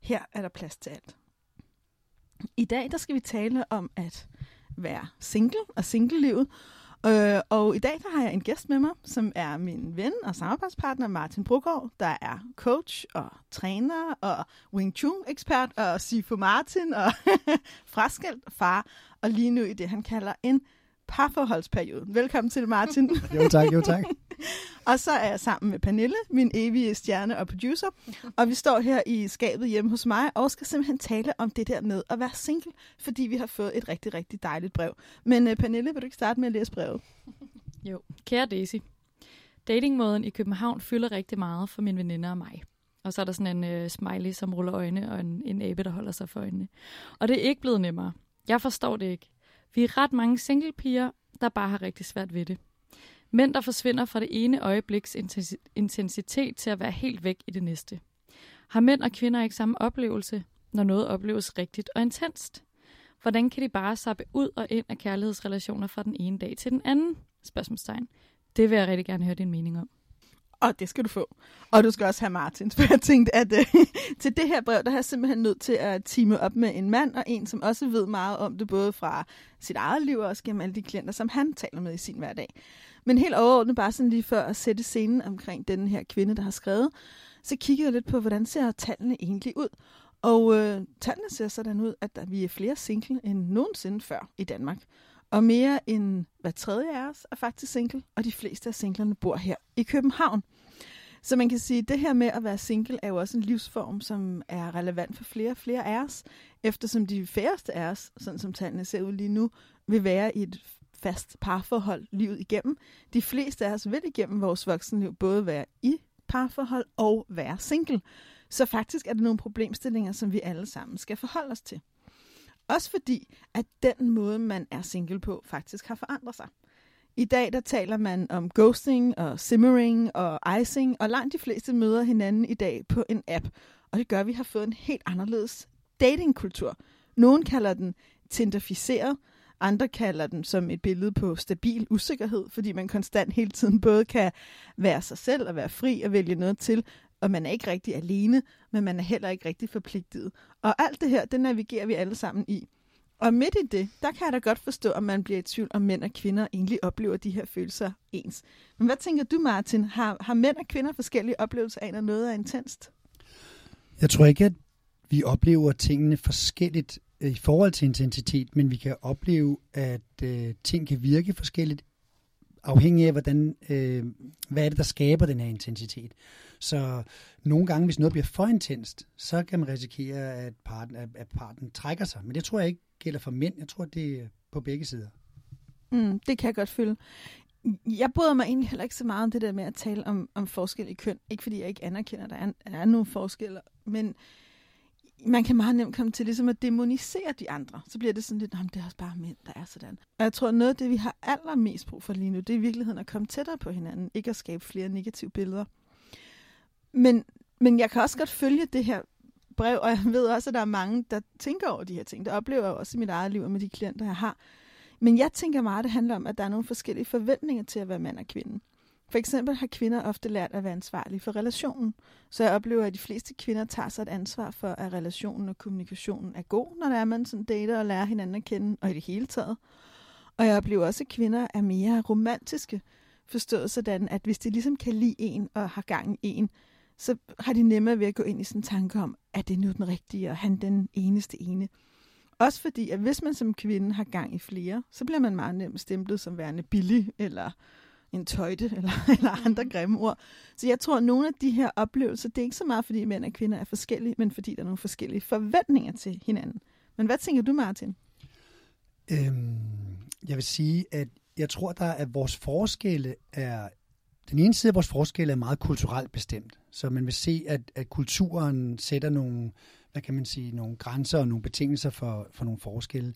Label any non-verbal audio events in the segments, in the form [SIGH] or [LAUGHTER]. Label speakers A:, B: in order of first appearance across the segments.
A: Her er der plads til alt. I dag der skal vi tale om at være single og singlelivet. Øh, og i dag der har jeg en gæst med mig, som er min ven og samarbejdspartner Martin Brogaard, der er coach og træner og Wing Chun-ekspert og Sifo Martin og [LAUGHS] fraskilt far, og lige nu i det, han kalder en parforholdsperiode. Velkommen til, Martin.
B: jo tak, jo tak
A: og så er jeg sammen med Pernille, min evige stjerne og producer, og vi står her i skabet hjemme hos mig, og skal simpelthen tale om det der med at være single, fordi vi har fået et rigtig, rigtig dejligt brev. Men uh, Pernille, vil du ikke starte med at læse brevet?
C: Jo, kære Daisy. Datingmåden i København fylder rigtig meget for mine veninder og mig. Og så er der sådan en uh, smiley, som ruller øjne, og en, en abe, der holder sig for øjnene. Og det er ikke blevet nemmere. Jeg forstår det ikke. Vi er ret mange singlepiger, der bare har rigtig svært ved det. Mænd, der forsvinder fra det ene øjebliks intensitet til at være helt væk i det næste. Har mænd og kvinder ikke samme oplevelse, når noget opleves rigtigt og intenst? Hvordan kan de bare sappe ud og ind af kærlighedsrelationer fra den ene dag til den anden? Spørgsmålstegn. Det vil jeg rigtig gerne høre din mening om.
A: Og det skal du få. Og du skal også have Martins, [LAUGHS] For jeg tænkte, at øh, [LAUGHS] til det her brev, der har jeg simpelthen nødt til at time op med en mand, og en, som også ved meget om det, både fra sit eget liv og også gennem alle de klienter, som han taler med i sin hverdag. Men helt overordnet, bare sådan lige før at sætte scenen omkring den her kvinde, der har skrevet, så kigger jeg lidt på, hvordan ser tallene egentlig ud. Og øh, tallene ser sådan ud, at der, vi er flere single end nogensinde før i Danmark. Og mere end hver tredje af os er faktisk single, og de fleste af singlerne bor her i København. Så man kan sige, at det her med at være single er jo også en livsform, som er relevant for flere og flere af os, eftersom de færreste af os, sådan som tallene ser ud lige nu, vil være i et fast parforhold livet igennem. De fleste af os vil igennem vores voksenliv både være i parforhold og være single. Så faktisk er det nogle problemstillinger, som vi alle sammen skal forholde os til. Også fordi, at den måde, man er single på, faktisk har forandret sig. I dag der taler man om ghosting og simmering og icing, og langt de fleste møder hinanden i dag på en app. Og det gør, at vi har fået en helt anderledes datingkultur. Nogen kalder den tinderficeret, andre kalder den som et billede på stabil usikkerhed, fordi man konstant hele tiden både kan være sig selv og være fri og vælge noget til, og man er ikke rigtig alene, men man er heller ikke rigtig forpligtet. Og alt det her, det navigerer vi alle sammen i. Og midt i det, der kan jeg da godt forstå, at man bliver i tvivl, om mænd og kvinder egentlig oplever de her følelser ens. Men hvad tænker du, Martin? Har, har mænd og kvinder forskellige oplevelser af, når noget er intenst?
B: Jeg tror ikke, at vi oplever tingene forskelligt øh, i forhold til intensitet, men vi kan opleve, at øh, ting kan virke forskelligt, afhængig af, hvordan, øh, hvad er det, der skaber den her intensitet. Så nogle gange, hvis noget bliver for intenst, så kan man risikere, at parten, at, at parten trækker sig. Men det tror jeg ikke gælder for mænd. Jeg tror, det er på begge sider.
A: Mm, det kan jeg godt føle. Jeg bryder mig egentlig heller ikke så meget om det der med at tale om, om forskel i køn. Ikke fordi jeg ikke anerkender, at der er, er nogle forskelle, men man kan meget nemt komme til ligesom at demonisere de andre. Så bliver det sådan lidt, det er også bare mænd, der er sådan. Og jeg tror, noget af det, vi har allermest brug for lige nu, det er i virkeligheden at komme tættere på hinanden. Ikke at skabe flere negative billeder. Men, men jeg kan også godt følge det her brev, og jeg ved også, at der er mange, der tænker over de her ting. Det oplever jeg også i mit eget liv og med de klienter, jeg har. Men jeg tænker meget, at det handler om, at der er nogle forskellige forventninger til at være mand og kvinde. For eksempel har kvinder ofte lært at være ansvarlige for relationen. Så jeg oplever, at de fleste kvinder tager sig et ansvar for, at relationen og kommunikationen er god, når der er man sådan dater og lærer hinanden at kende, og i det hele taget. Og jeg oplever også, at kvinder er mere romantiske, forstået sådan, at hvis de ligesom kan lide en og har gang i en, så har de nemmere ved at gå ind i sådan en tanke om, at det nu den rigtige, og han den eneste ene. Også fordi, at hvis man som kvinde har gang i flere, så bliver man meget nemt stemplet som værende billig, eller en tøjte, [LAUGHS] eller, eller andre mm. grimme ord. Så jeg tror, at nogle af de her oplevelser, det er ikke så meget, fordi mænd og kvinder er forskellige, men fordi der er nogle forskellige forventninger til hinanden. Men hvad tænker du, Martin?
B: Øhm, jeg vil sige, at jeg tror, der at vores forskelle er den ene side af vores forskelle er meget kulturelt bestemt. Så man vil se, at, at kulturen sætter nogle hvad kan man sige, nogle grænser og nogle betingelser for, for nogle forskelle.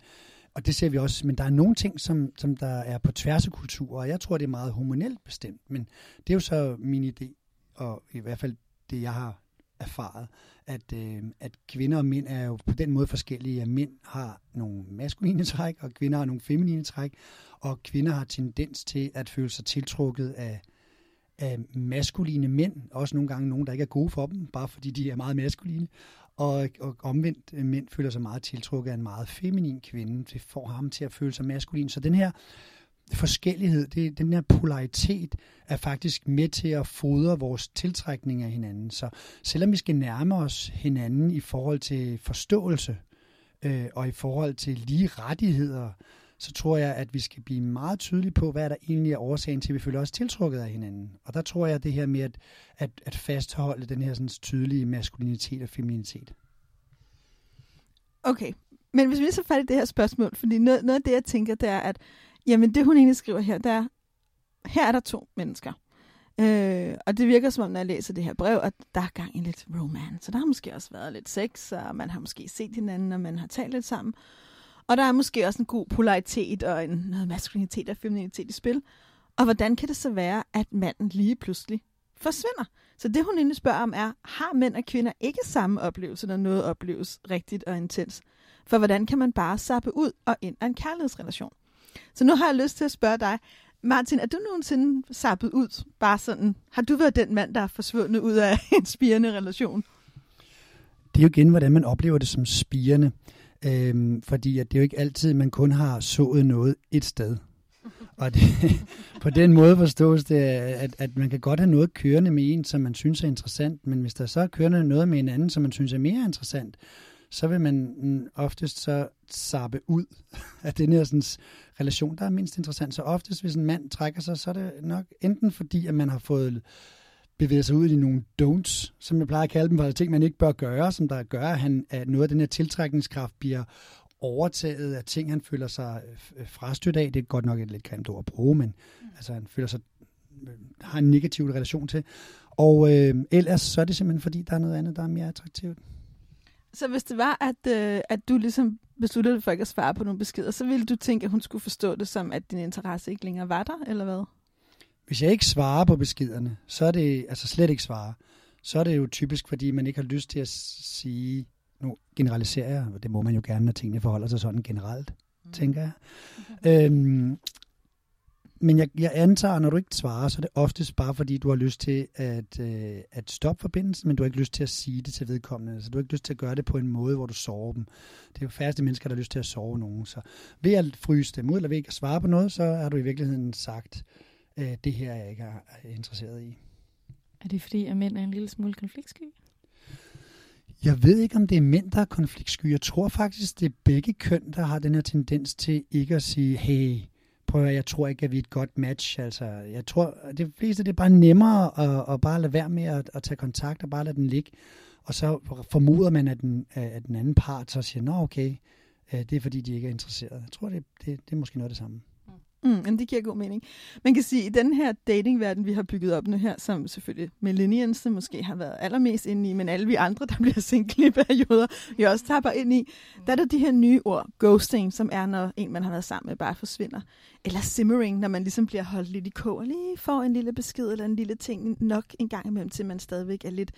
B: Og det ser vi også, men der er nogle ting, som, som der er på tværs af kulturer, og jeg tror, det er meget hormonelt bestemt, men det er jo så min idé, og i hvert fald det, jeg har erfaret, at, øh, at kvinder og mænd er jo på den måde forskellige, at mænd har nogle maskuline [LAUGHS] træk, og kvinder har nogle feminine træk, og kvinder har tendens til at føle sig tiltrukket af, af maskuline mænd, også nogle gange nogen, der ikke er gode for dem, bare fordi de er meget maskuline, og, og omvendt øh, mænd føler sig meget tiltrukket af en meget feminin kvinde. Det får ham til at føle sig maskulin. Så den her forskellighed, det, den her polaritet, er faktisk med til at fodre vores tiltrækning af hinanden. Så selvom vi skal nærme os hinanden i forhold til forståelse øh, og i forhold til lige rettigheder, så tror jeg, at vi skal blive meget tydelige på, hvad der egentlig er årsagen til, at vi føler os tiltrukket af hinanden. Og der tror jeg, at det her med at, at, at fastholde den her sådan, tydelige maskulinitet og feminitet.
A: Okay, men hvis vi så fat i det her spørgsmål, fordi noget, noget af det, jeg tænker, det er, at jamen, det hun egentlig skriver her, det er, her er der to mennesker. Øh, og det virker som om, når jeg læser det her brev, at der er gang i lidt romance. Så der har måske også været lidt sex, og man har måske set hinanden, og man har talt lidt sammen. Og der er måske også en god polaritet og en, noget maskulinitet og femininitet i spil. Og hvordan kan det så være, at manden lige pludselig forsvinder? Så det, hun egentlig spørger om, er, har mænd og kvinder ikke samme oplevelse, når noget opleves rigtigt og intens? For hvordan kan man bare sappe ud og ind af en kærlighedsrelation? Så nu har jeg lyst til at spørge dig, Martin, er du nogensinde sappet ud? Bare sådan, har du været den mand, der er forsvundet ud af [LAUGHS] en spirende relation?
B: Det er jo igen, hvordan man oplever det som spirende. Øhm, fordi at det er jo ikke altid, man kun har sået noget et sted. [LAUGHS] Og det, på den måde forstås det, at, at man kan godt have noget kørende med en, som man synes er interessant, men hvis der så er kørende noget med en anden, som man synes er mere interessant, så vil man oftest så sappe ud [LAUGHS] af den her sådan, relation, der er mindst interessant. Så oftest, hvis en mand trækker sig, så er det nok enten fordi, at man har fået bevæget sig ud i nogle don'ts, som jeg plejer at kalde dem, for ting, man ikke bør gøre, som der gør, at, han, at noget af den her tiltrækningskraft bliver overtaget af ting, han føler sig øh, frastødt af. Det er godt nok et lidt grimt ord at bruge, men mm. altså, han føler sig øh, har en negativ relation til. Og øh, ellers så er det simpelthen, fordi der er noget andet, der er mere attraktivt.
A: Så hvis det var, at, øh, at du ligesom besluttede for ikke at svare på nogle beskeder, så ville du tænke, at hun skulle forstå det som, at din interesse ikke længere var der, eller hvad?
B: Hvis jeg ikke svarer på beskederne, så er det, altså slet ikke svare, så er det jo typisk, fordi man ikke har lyst til at sige, nu generaliserer jeg, og det må man jo gerne, når tingene forholder sig sådan generelt, mm. tænker jeg. Okay. [LAUGHS] Øhm, men jeg, jeg antager, når du ikke svarer, så er det oftest bare fordi, du har lyst til at, øh, at stoppe forbindelsen, men du har ikke lyst til at sige det til vedkommende. Så du har ikke lyst til at gøre det på en måde, hvor du sover dem. Det er jo færreste mennesker, der har lyst til at sove nogen. Så ved at fryse dem ud, eller ved ikke at svare på noget, så har du i virkeligheden sagt, øh, det her er jeg ikke er interesseret i.
C: Er det fordi, at mænd er en lille smule konfliktsky?
B: Jeg ved ikke, om det er mænd, der er konfliktsky. Jeg tror faktisk, det er begge køn, der har den her tendens til ikke at sige, hey, prøv at jeg tror ikke, at vi er et godt match. Altså, jeg tror, det fleste det er bare nemmere at, at bare lade være med at, at tage kontakt og bare lade den ligge. Og så formoder man, at den, at den anden part så siger, nå okay, øh, det er fordi, de ikke er interesseret. Jeg tror, det, det, det er måske noget af det samme.
A: Mm, men det giver god mening. Man kan sige, at i den her datingverden, vi har bygget op nu her, som selvfølgelig millennials måske har været allermest inde i, men alle vi andre, der bliver single i perioder, vi også tapper ind i, der er der de her nye ord, ghosting, som er, når en, man har været sammen med, bare forsvinder. Eller simmering, når man ligesom bliver holdt lidt i kog, og lige får en lille besked eller en lille ting nok en gang imellem, til man stadigvæk er lidt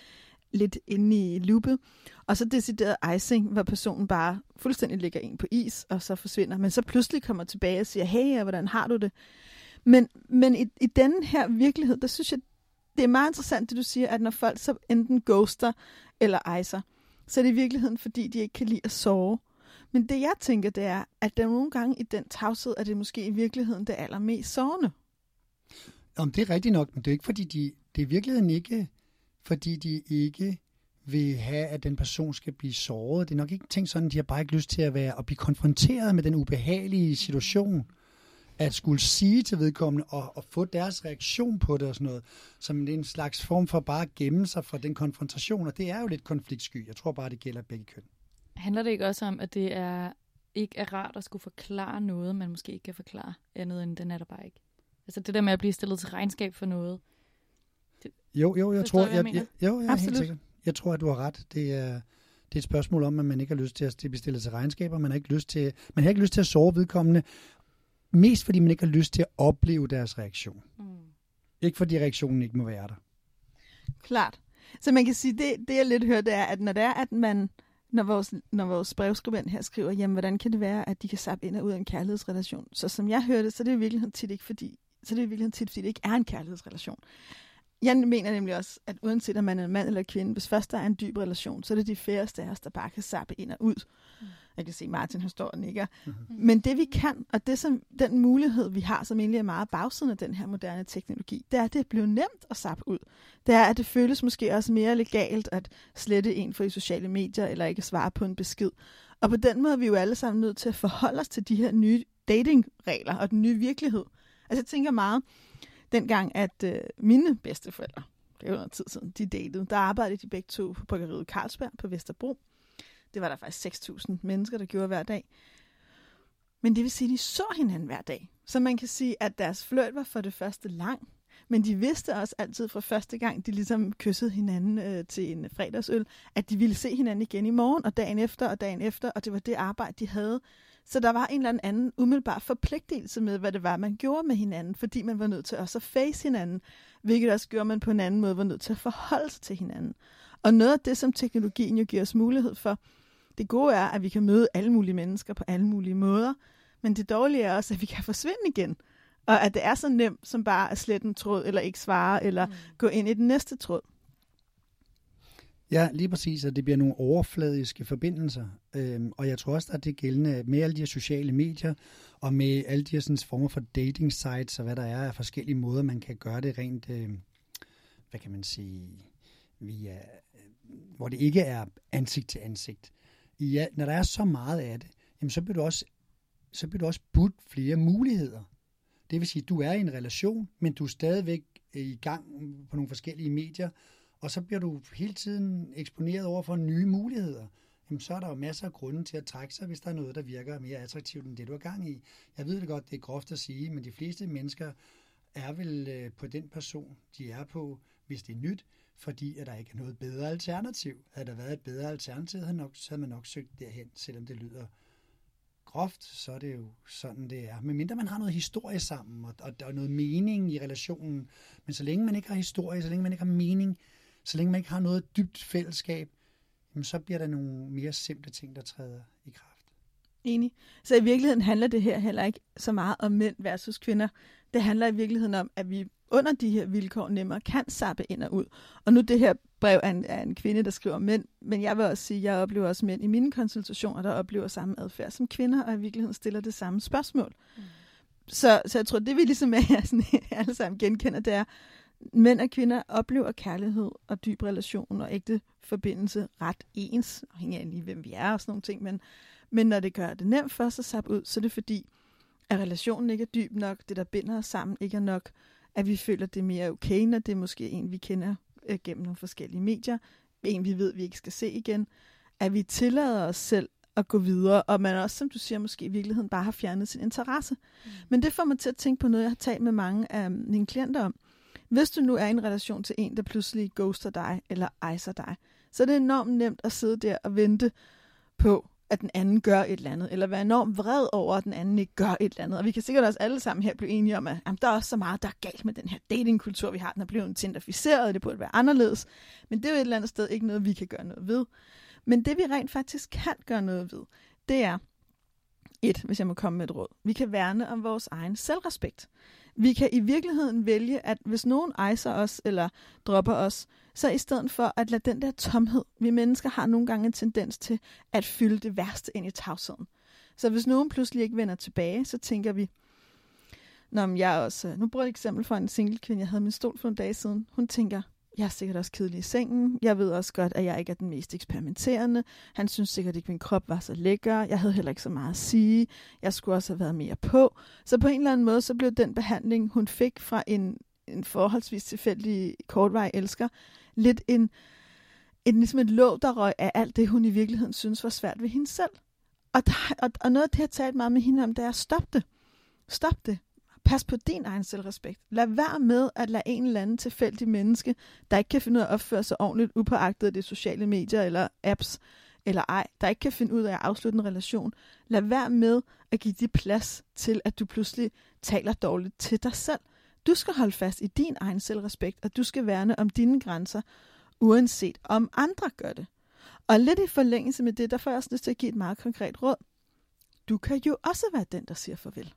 A: lidt inde i loopet. Og så decideret icing, hvor personen bare fuldstændig ligger ind på is, og så forsvinder. Men så pludselig kommer tilbage og siger, hey, hvordan har du det? Men, men i, i den her virkelighed, der synes jeg, det er meget interessant, det du siger, at når folk så enten ghoster eller icer, så er det i virkeligheden, fordi de ikke kan lide at sove. Men det jeg tænker, det er, at der nogle gange i den tavshed, er det måske i virkeligheden det allermest sovende.
B: Om det er rigtigt nok, men det er ikke fordi, de, det er i virkeligheden ikke fordi de ikke vil have, at den person skal blive såret. Det er nok ikke tænkt sådan, de har bare ikke lyst til at være og blive konfronteret med den ubehagelige situation, at skulle sige til vedkommende og, og få deres reaktion på det og sådan noget, som en slags form for bare at gemme sig fra den konfrontation, og det er jo lidt konfliktsky. Jeg tror bare, det gælder begge køn.
C: Handler det ikke også om, at det er ikke er rart at skulle forklare noget, man måske ikke kan forklare andet, end den er der bare ikke? Altså det der med at blive stillet til regnskab for noget,
B: jo, jo, jeg Forstår tror, jeg, jeg, jeg, jo, jeg er helt sikkert. Jeg tror, at du har ret. Det er, det Det er et spørgsmål om, at man ikke har lyst til at bestille til regnskaber, man har ikke lyst til, man har ikke lyst til at sove vedkommende, mest fordi man ikke har lyst til at opleve deres reaktion. Mm. Ikke fordi reaktionen ikke må være der.
A: Klart. Så man kan sige, det, det jeg lidt hørte er, at når det er, at man, når vores, når vores brevskribent her skriver, jamen hvordan kan det være, at de kan sappe ind og ud af en kærlighedsrelation? Så som jeg hørte, så er det i virkeligheden tit ikke fordi, så det er i virkeligheden tit, fordi det ikke er en kærlighedsrelation. Jeg mener nemlig også, at uanset om man er mand eller kvinde, hvis først der er en dyb relation, så er det de færreste af os, der bare kan sappe ind og ud. Mm. Jeg kan se, Martin han står og nikker. Mm-hmm. Men det vi kan, og det som, den mulighed vi har, som egentlig er meget bagsiden af den her moderne teknologi, det er, at det bliver nemt at sappe ud. Det er, at det føles måske også mere legalt at slette en for de sociale medier, eller ikke svare på en besked. Og på den måde er vi jo alle sammen nødt til at forholde os til de her nye datingregler og den nye virkelighed. Altså jeg tænker meget, dengang at øh, mine bedsteforældre, det er jo noget tid siden, de datede, der arbejdede de begge to på bryggeriet Carlsberg på Vesterbro. Det var der faktisk 6.000 mennesker, der gjorde hver dag. Men det vil sige, at de så hinanden hver dag. Så man kan sige, at deres fløjt var for det første lang, men de vidste også altid fra første gang, de ligesom kyssede hinanden øh, til en fredagsøl, at de ville se hinanden igen i morgen, og dagen efter, og dagen efter, og det var det arbejde, de havde. Så der var en eller anden umiddelbar forpligtelse med, hvad det var, man gjorde med hinanden, fordi man var nødt til også at face hinanden, hvilket også gjorde, man på en anden måde var nødt til at forholde sig til hinanden. Og noget af det, som teknologien jo giver os mulighed for, det gode er, at vi kan møde alle mulige mennesker på alle mulige måder, men det dårlige er også, at vi kan forsvinde igen. Og at det er så nemt som bare at slette en tråd, eller ikke svare, eller mm. gå ind i den næste tråd.
B: Ja, lige præcis, at det bliver nogle overfladiske forbindelser. Øhm, og jeg tror også, at det er gældende med alle de her sociale medier, og med alle de her sådan, former for dating sites, og hvad der er af forskellige måder, man kan gøre det rent, øh, hvad kan man sige, via, øh, hvor det ikke er ansigt til ansigt. Ja, når der er så meget af det, jamen så bliver du også, så bliver du også budt flere muligheder. Det vil sige, at du er i en relation, men du er stadigvæk øh, i gang på nogle forskellige medier, og så bliver du hele tiden eksponeret over for nye muligheder, jamen så er der jo masser af grunde til at trække sig, hvis der er noget, der virker mere attraktivt end det, du er gang i. Jeg ved det godt, det er groft at sige, men de fleste mennesker er vel øh, på den person, de er på, hvis det er nyt, fordi at der ikke er noget bedre alternativ. Havde der været et bedre alternativ, havde, nok, så havde man nok søgt derhen, selvom det lyder groft, så er det jo sådan, det er. Men mindre man har noget historie sammen, og, og og noget mening i relationen. Men så længe man ikke har historie, så længe man ikke har mening, så længe man ikke har noget dybt fællesskab, jamen så bliver der nogle mere simple ting, der træder i kraft.
A: Enig. Så i virkeligheden handler det her heller ikke så meget om mænd versus kvinder. Det handler i virkeligheden om, at vi under de her vilkår nemmere kan sappe ind og ud. Og nu det her brev er en, er en kvinde, der skriver mænd, men jeg vil også sige, at jeg oplever også mænd i mine konsultationer, der oplever samme adfærd som kvinder, og i virkeligheden stiller det samme spørgsmål. Mm. Så, så jeg tror, det vi ligesom er, [LAUGHS] sådan, alle sammen genkender, det er, mænd og kvinder oplever kærlighed og dyb relation og ægte forbindelse ret ens, afhængig af lige, hvem vi er og sådan nogle ting, men, men når det gør det nemt for os at sappe ud, så er det fordi, at relationen ikke er dyb nok, det der binder os sammen ikke er nok, at vi føler, det er mere okay, når det er måske en, vi kender øh, gennem nogle forskellige medier, en, vi ved, vi ikke skal se igen, at vi tillader os selv at gå videre, og man også, som du siger, måske i virkeligheden bare har fjernet sin interesse. Mm. Men det får mig til at tænke på noget, jeg har talt med mange af mine klienter om. Hvis du nu er i en relation til en, der pludselig ghoster dig eller icer dig, så er det enormt nemt at sidde der og vente på, at den anden gør et eller andet, eller være enormt vred over, at den anden ikke gør et eller andet. Og vi kan sikkert også alle sammen her blive enige om, at jamen, der er også så meget, der er galt med den her datingkultur, vi har. Den er blevet tinderficeret, det burde være anderledes. Men det er jo et eller andet sted ikke noget, vi kan gøre noget ved. Men det vi rent faktisk kan gøre noget ved, det er, et, hvis jeg må komme med et råd. Vi kan værne om vores egen selvrespekt. Vi kan i virkeligheden vælge, at hvis nogen ejser os eller dropper os, så i stedet for at lade den der tomhed, vi mennesker har nogle gange en tendens til at fylde det værste ind i tavsheden. Så hvis nogen pludselig ikke vender tilbage, så tænker vi, Nå, men jeg også, øh, nu bruger jeg et eksempel for en single kvinde, jeg havde min stol for nogle dage siden. Hun tænker, jeg er sikkert også kedelig i sengen. Jeg ved også godt, at jeg ikke er den mest eksperimenterende. Han synes sikkert ikke, at min krop var så lækker. Jeg havde heller ikke så meget at sige. Jeg skulle også have været mere på. Så på en eller anden måde, så blev den behandling, hun fik fra en, en forholdsvis tilfældig kortvej elsker, lidt en, en, ligesom et låg, der røg af alt det, hun i virkeligheden synes var svært ved hende selv. Og, der, og, og noget af det, jeg talt meget med hende om, det er, stop det. Stop det. Pas på din egen selvrespekt. Lad være med at lade en eller anden tilfældig menneske, der ikke kan finde ud af at opføre sig ordentligt upåagtet af de sociale medier eller apps, eller ej, der ikke kan finde ud af at afslutte en relation, lad være med at give de plads til, at du pludselig taler dårligt til dig selv. Du skal holde fast i din egen selvrespekt, og du skal værne om dine grænser, uanset om andre gør det. Og lidt i forlængelse med det, der får jeg også lyst til at give et meget konkret råd. Du kan jo også være den, der siger farvel.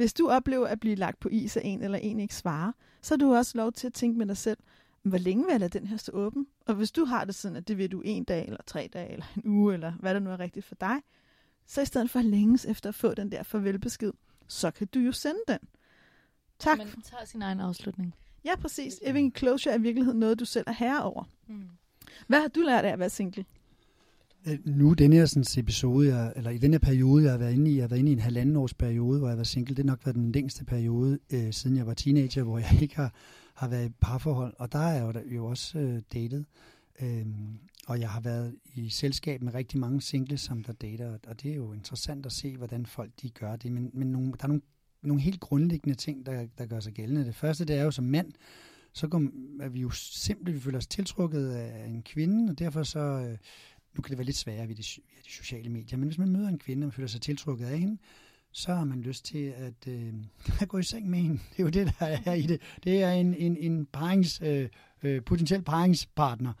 A: Hvis du oplever at blive lagt på is af en eller en ikke svarer, så har du også lov til at tænke med dig selv, hvor længe vil jeg lade den her stå åben? Og hvis du har det sådan, at det vil du en dag, eller tre dage, eller en uge, eller hvad der nu er rigtigt for dig, så i stedet for at længes efter at få den der farvelbesked, så kan du jo sende den. Tak.
C: Man tager sin egen afslutning.
A: Ja, præcis. Eving closure er i virkeligheden noget, du selv er herre over.
C: Mm.
A: Hvad har du lært af at være single?
B: Øh, nu, den her sådan, episode, jeg, eller i den her periode, jeg har været inde i, jeg har været inde i en halvanden års periode, hvor jeg var single. Det har nok været den længste periode, øh, siden jeg var teenager, hvor jeg [LAUGHS] ikke har, har været i parforhold. Og der er jeg jo, jo også øh, datet. Øhm, og jeg har været i selskab med rigtig mange single, som der dater. Og det er jo interessant at se, hvordan folk de gør det. Men, men nogle, der er nogle, nogle helt grundlæggende ting, der, der gør sig gældende. Det første, det er jo som mand, så går, er vi jo simpelthen, vi føler os tiltrukket af en kvinde, og derfor så, øh, nu kan det være lidt sværere via de, via de sociale medier, men hvis man møder en kvinde, og man føler sig tiltrukket af hende, så har man lyst til at, øh, [LAUGHS] at gå i seng med hende. Det er jo det, der er i det. Det er en, en, en parings, øh, øh, potentiel paringspartner.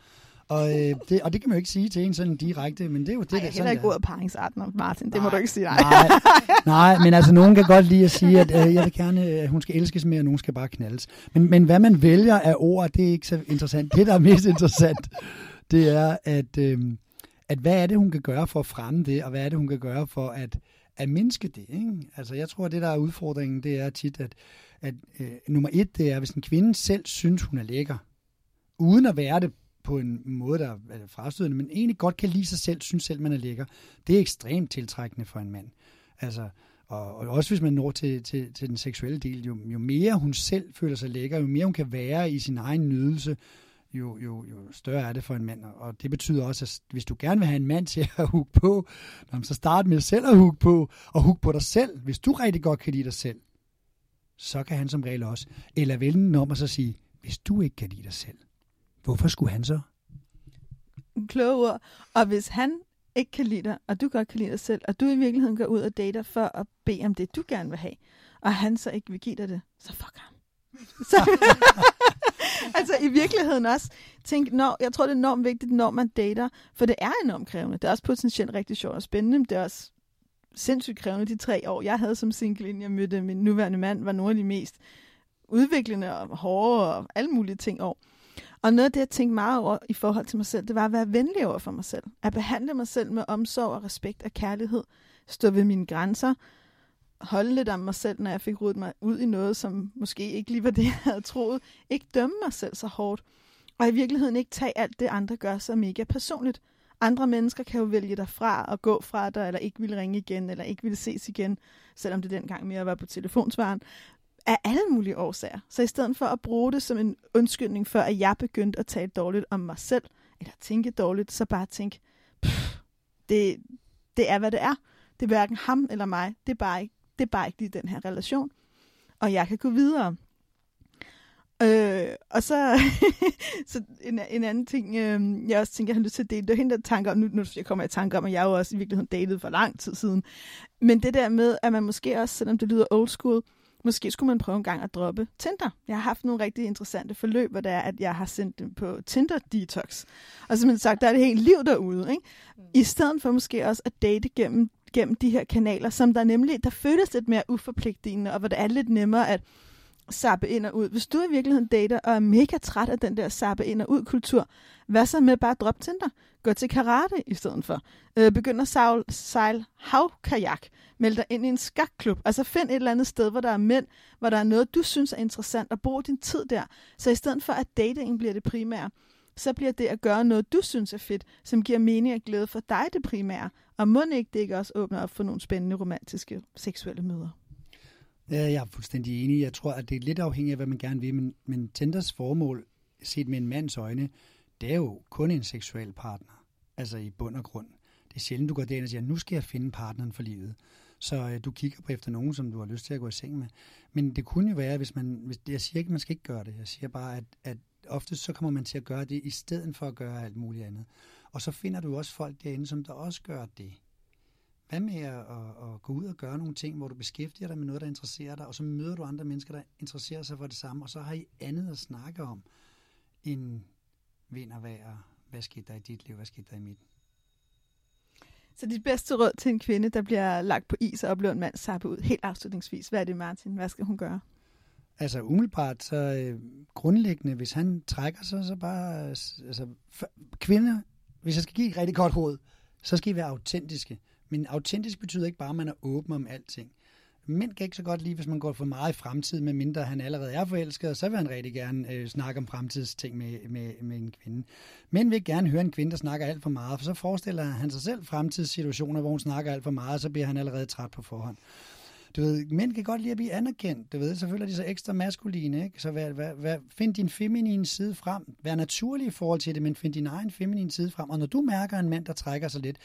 B: Og, øh, det, og det kan man jo ikke sige til en sådan direkte, men det er jo det,
A: Ej,
B: der
A: jeg er
B: sådan
A: ikke ordet paringsartner, Martin. Det må du ikke sige nej.
B: Nej, [LAUGHS] nej, men altså nogen kan godt lide at sige, at øh, jeg vil gerne, at hun skal elskes mere, og nogen skal bare knaldes. Men, men hvad man vælger af ord, det er ikke så interessant. Det, der er mest interessant, det er, at, øh, at hvad er det, hun kan gøre for at fremme det, og hvad er det, hun kan gøre for at, at mindske det. Ikke? Altså jeg tror, at det, der er udfordringen, det er tit, at, at øh, nummer et, det er, hvis en kvinde selv synes, hun er lækker, uden at være det på en måde, der er frastødende, men egentlig godt kan lide sig selv, synes selv, man er lækker. Det er ekstremt tiltrækkende for en mand. Altså, og, og også hvis man når til, til, til den seksuelle del, jo, jo mere hun selv føler sig lækker, jo mere hun kan være i sin egen nydelse, jo, jo, jo større er det for en mand. Og det betyder også, at hvis du gerne vil have en mand til at [LAUGHS] hugge på, så start med selv at hugge på, og hugge på dig selv. Hvis du rigtig godt kan lide dig selv, så kan han som regel også. Eller vælge den om og så sige, hvis du ikke kan lide dig selv, hvorfor skulle han så?
A: kloge ord. Og hvis han ikke kan lide dig, og du godt kan lide dig selv, og du i virkeligheden går ud og dater for at bede om det, du gerne vil have, og han så ikke vil give dig det, så fuck ham. Så, [LAUGHS] altså i virkeligheden også, tænk, når, jeg tror det er enormt vigtigt, når man dater, for det er enormt krævende. Det er også potentielt rigtig sjovt og spændende, men det er også sindssygt krævende de tre år, jeg havde som single, inden jeg mødte min nuværende mand, var nogle af de mest udviklende og hårde og alle mulige ting år. Og noget af det, jeg tænkte meget over i forhold til mig selv, det var at være venlig over for mig selv. At behandle mig selv med omsorg og respekt og kærlighed. Stå ved mine grænser. Holde lidt om mig selv, når jeg fik rodet mig ud i noget, som måske ikke lige var det, [LAUGHS] jeg havde troet. Ikke dømme mig selv så hårdt. Og i virkeligheden ikke tage alt det, andre gør så mega personligt. Andre mennesker kan jo vælge dig fra og gå fra dig, eller ikke vil ringe igen, eller ikke vil ses igen, selvom det dengang mere var på telefonsvaren af alle mulige årsager. Så i stedet for at bruge det som en undskyldning for, at jeg begyndte at tale dårligt om mig selv, eller tænke dårligt, så bare tænk, det, det er, hvad det er. Det er hverken ham eller mig. Det er bare ikke, det er bare ikke lige den her relation. Og jeg kan gå videre. Øh, og så, [LAUGHS] så en, en anden ting, øh, jeg også tænker, jeg har lyst til at dele, det er hende, der tanker om, nu, nu jeg kommer i tanke om, at jeg jo også i virkeligheden datet for lang tid siden. Men det der med, at man måske også, selvom det lyder old school, Måske skulle man prøve en gang at droppe Tinder. Jeg har haft nogle rigtig interessante forløb, hvor det er, at jeg har sendt dem på Tinder Detox. Og som sagt, der er det helt liv derude. Ikke? I stedet for måske også at date gennem, gennem de her kanaler, som der nemlig, der føles lidt mere uforpligtende, og hvor det er lidt nemmere at sappe ind og ud. Hvis du i virkeligheden dater og er mega træt af den der sappe ind og ud kultur, hvad så med bare at droppe Tinder? Gå til karate i stedet for. Øh, begynd at sejle, sejle havkajak. Meld dig ind i en skakklub. Altså find et eller andet sted, hvor der er mænd, hvor der er noget, du synes er interessant, og brug din tid der. Så i stedet for, at datingen bliver det primære, så bliver det at gøre noget, du synes er fedt, som giver mening og glæde for dig det primære. Og må ikke det ikke også åbner op for nogle spændende romantiske seksuelle møder?
B: Ja, jeg er fuldstændig enig. Jeg tror, at det er lidt afhængigt af, hvad man gerne vil, men, men Tinders formål, set med en mands øjne, det er jo kun en seksuel partner. Altså i bund og grund. Det er sjældent, du går derind og siger, nu skal jeg finde partneren for livet. Så øh, du kigger på efter nogen, som du har lyst til at gå i seng med. Men det kunne jo være, hvis man... Hvis, jeg siger ikke, at man skal ikke gøre det. Jeg siger bare, at, at ofte så kommer man til at gøre det, i stedet for at gøre alt muligt andet. Og så finder du også folk derinde, som der også gør det. Hvad med at, at, at gå ud og gøre nogle ting, hvor du beskæftiger dig med noget, der interesserer dig, og så møder du andre mennesker, der interesserer sig for det samme, og så har I andet at snakke om, end vind og vejr, hvad skete der i dit liv, hvad skete der i mit.
A: Så dit bedste råd til en kvinde, der bliver lagt på is og oplever en mand sappe ud, helt afslutningsvis, hvad er det, Martin? Hvad skal hun gøre?
B: Altså umiddelbart, så øh, grundlæggende, hvis han trækker sig, så bare, altså kvinder, hvis jeg skal give et rigtig godt råd, så skal I være autentiske. Men autentisk betyder ikke bare, at man er åben om alting. Mænd kan ikke så godt lide, hvis man går for meget i fremtiden, med mindre han allerede er forelsket, og så vil han rigtig gerne øh, snakke om fremtidsting med, med, med en kvinde. Mænd vil gerne høre en kvinde, der snakker alt for meget, for så forestiller han sig selv fremtidssituationer, hvor hun snakker alt for meget, og så bliver han allerede træt på forhånd. Du ved, mænd kan godt lide at blive anerkendt. Du ved, så føler de så ekstra maskuline, ikke? Så vær, vær, vær, find din feminine side frem. Vær naturlig i forhold til det, men find din egen feminine side frem. Og når du mærker en mand, der trækker sig lidt,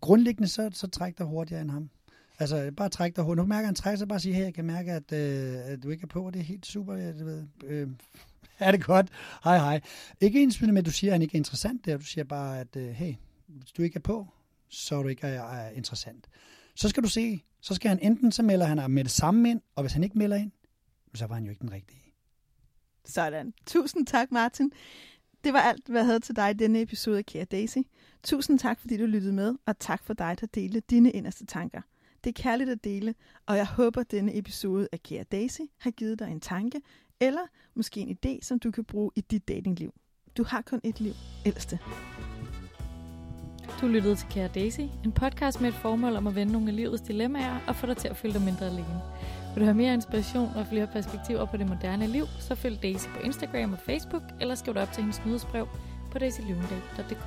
B: grundlæggende så, så træk dig hurtigere end ham. Altså, bare træk dig hurtigt. Nu mærker han træk, så bare sige, hey, jeg kan mærke, at, øh, at du ikke er på, og det er helt super, du ved. Øh, [LAUGHS] er det godt? Hej, hej. Ikke ens med, at du siger, at han ikke er interessant der. Du siger bare, at øh, hey, hvis du ikke er på, så er du ikke er, er interessant. Så skal du se, så skal han enten, så melder han med det samme ind, og hvis han ikke melder ind, så var han jo ikke den rigtige.
A: Sådan. Tusind tak, Martin. Det var alt, hvad jeg havde til dig i denne episode af Kære Daisy. Tusind tak, fordi du lyttede med, og tak for dig, der delte dine inderste tanker. Det er kærligt at dele, og jeg håber, at denne episode af Kære Daisy har givet dig en tanke, eller måske en idé, som du kan bruge i dit datingliv. Du har kun et liv. Ældste.
C: Du lyttede til Kære Daisy, en podcast med et formål om at vende nogle af livets dilemmaer og få dig til at føle dig mindre alene. Vil du have mere inspiration og flere perspektiver på det moderne liv, så følg Daisy på Instagram og Facebook, eller skriv dig op til hendes nyhedsbrev på daisylyvendal.dk.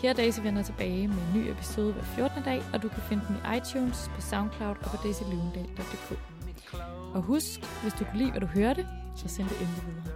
C: Kære Daisy vender tilbage med en ny episode hver 14. dag, og du kan finde den i iTunes, på Soundcloud og på daisylyvendal.dk. Og husk, hvis du kunne lide, hvad du hørte, så send det endelig videre.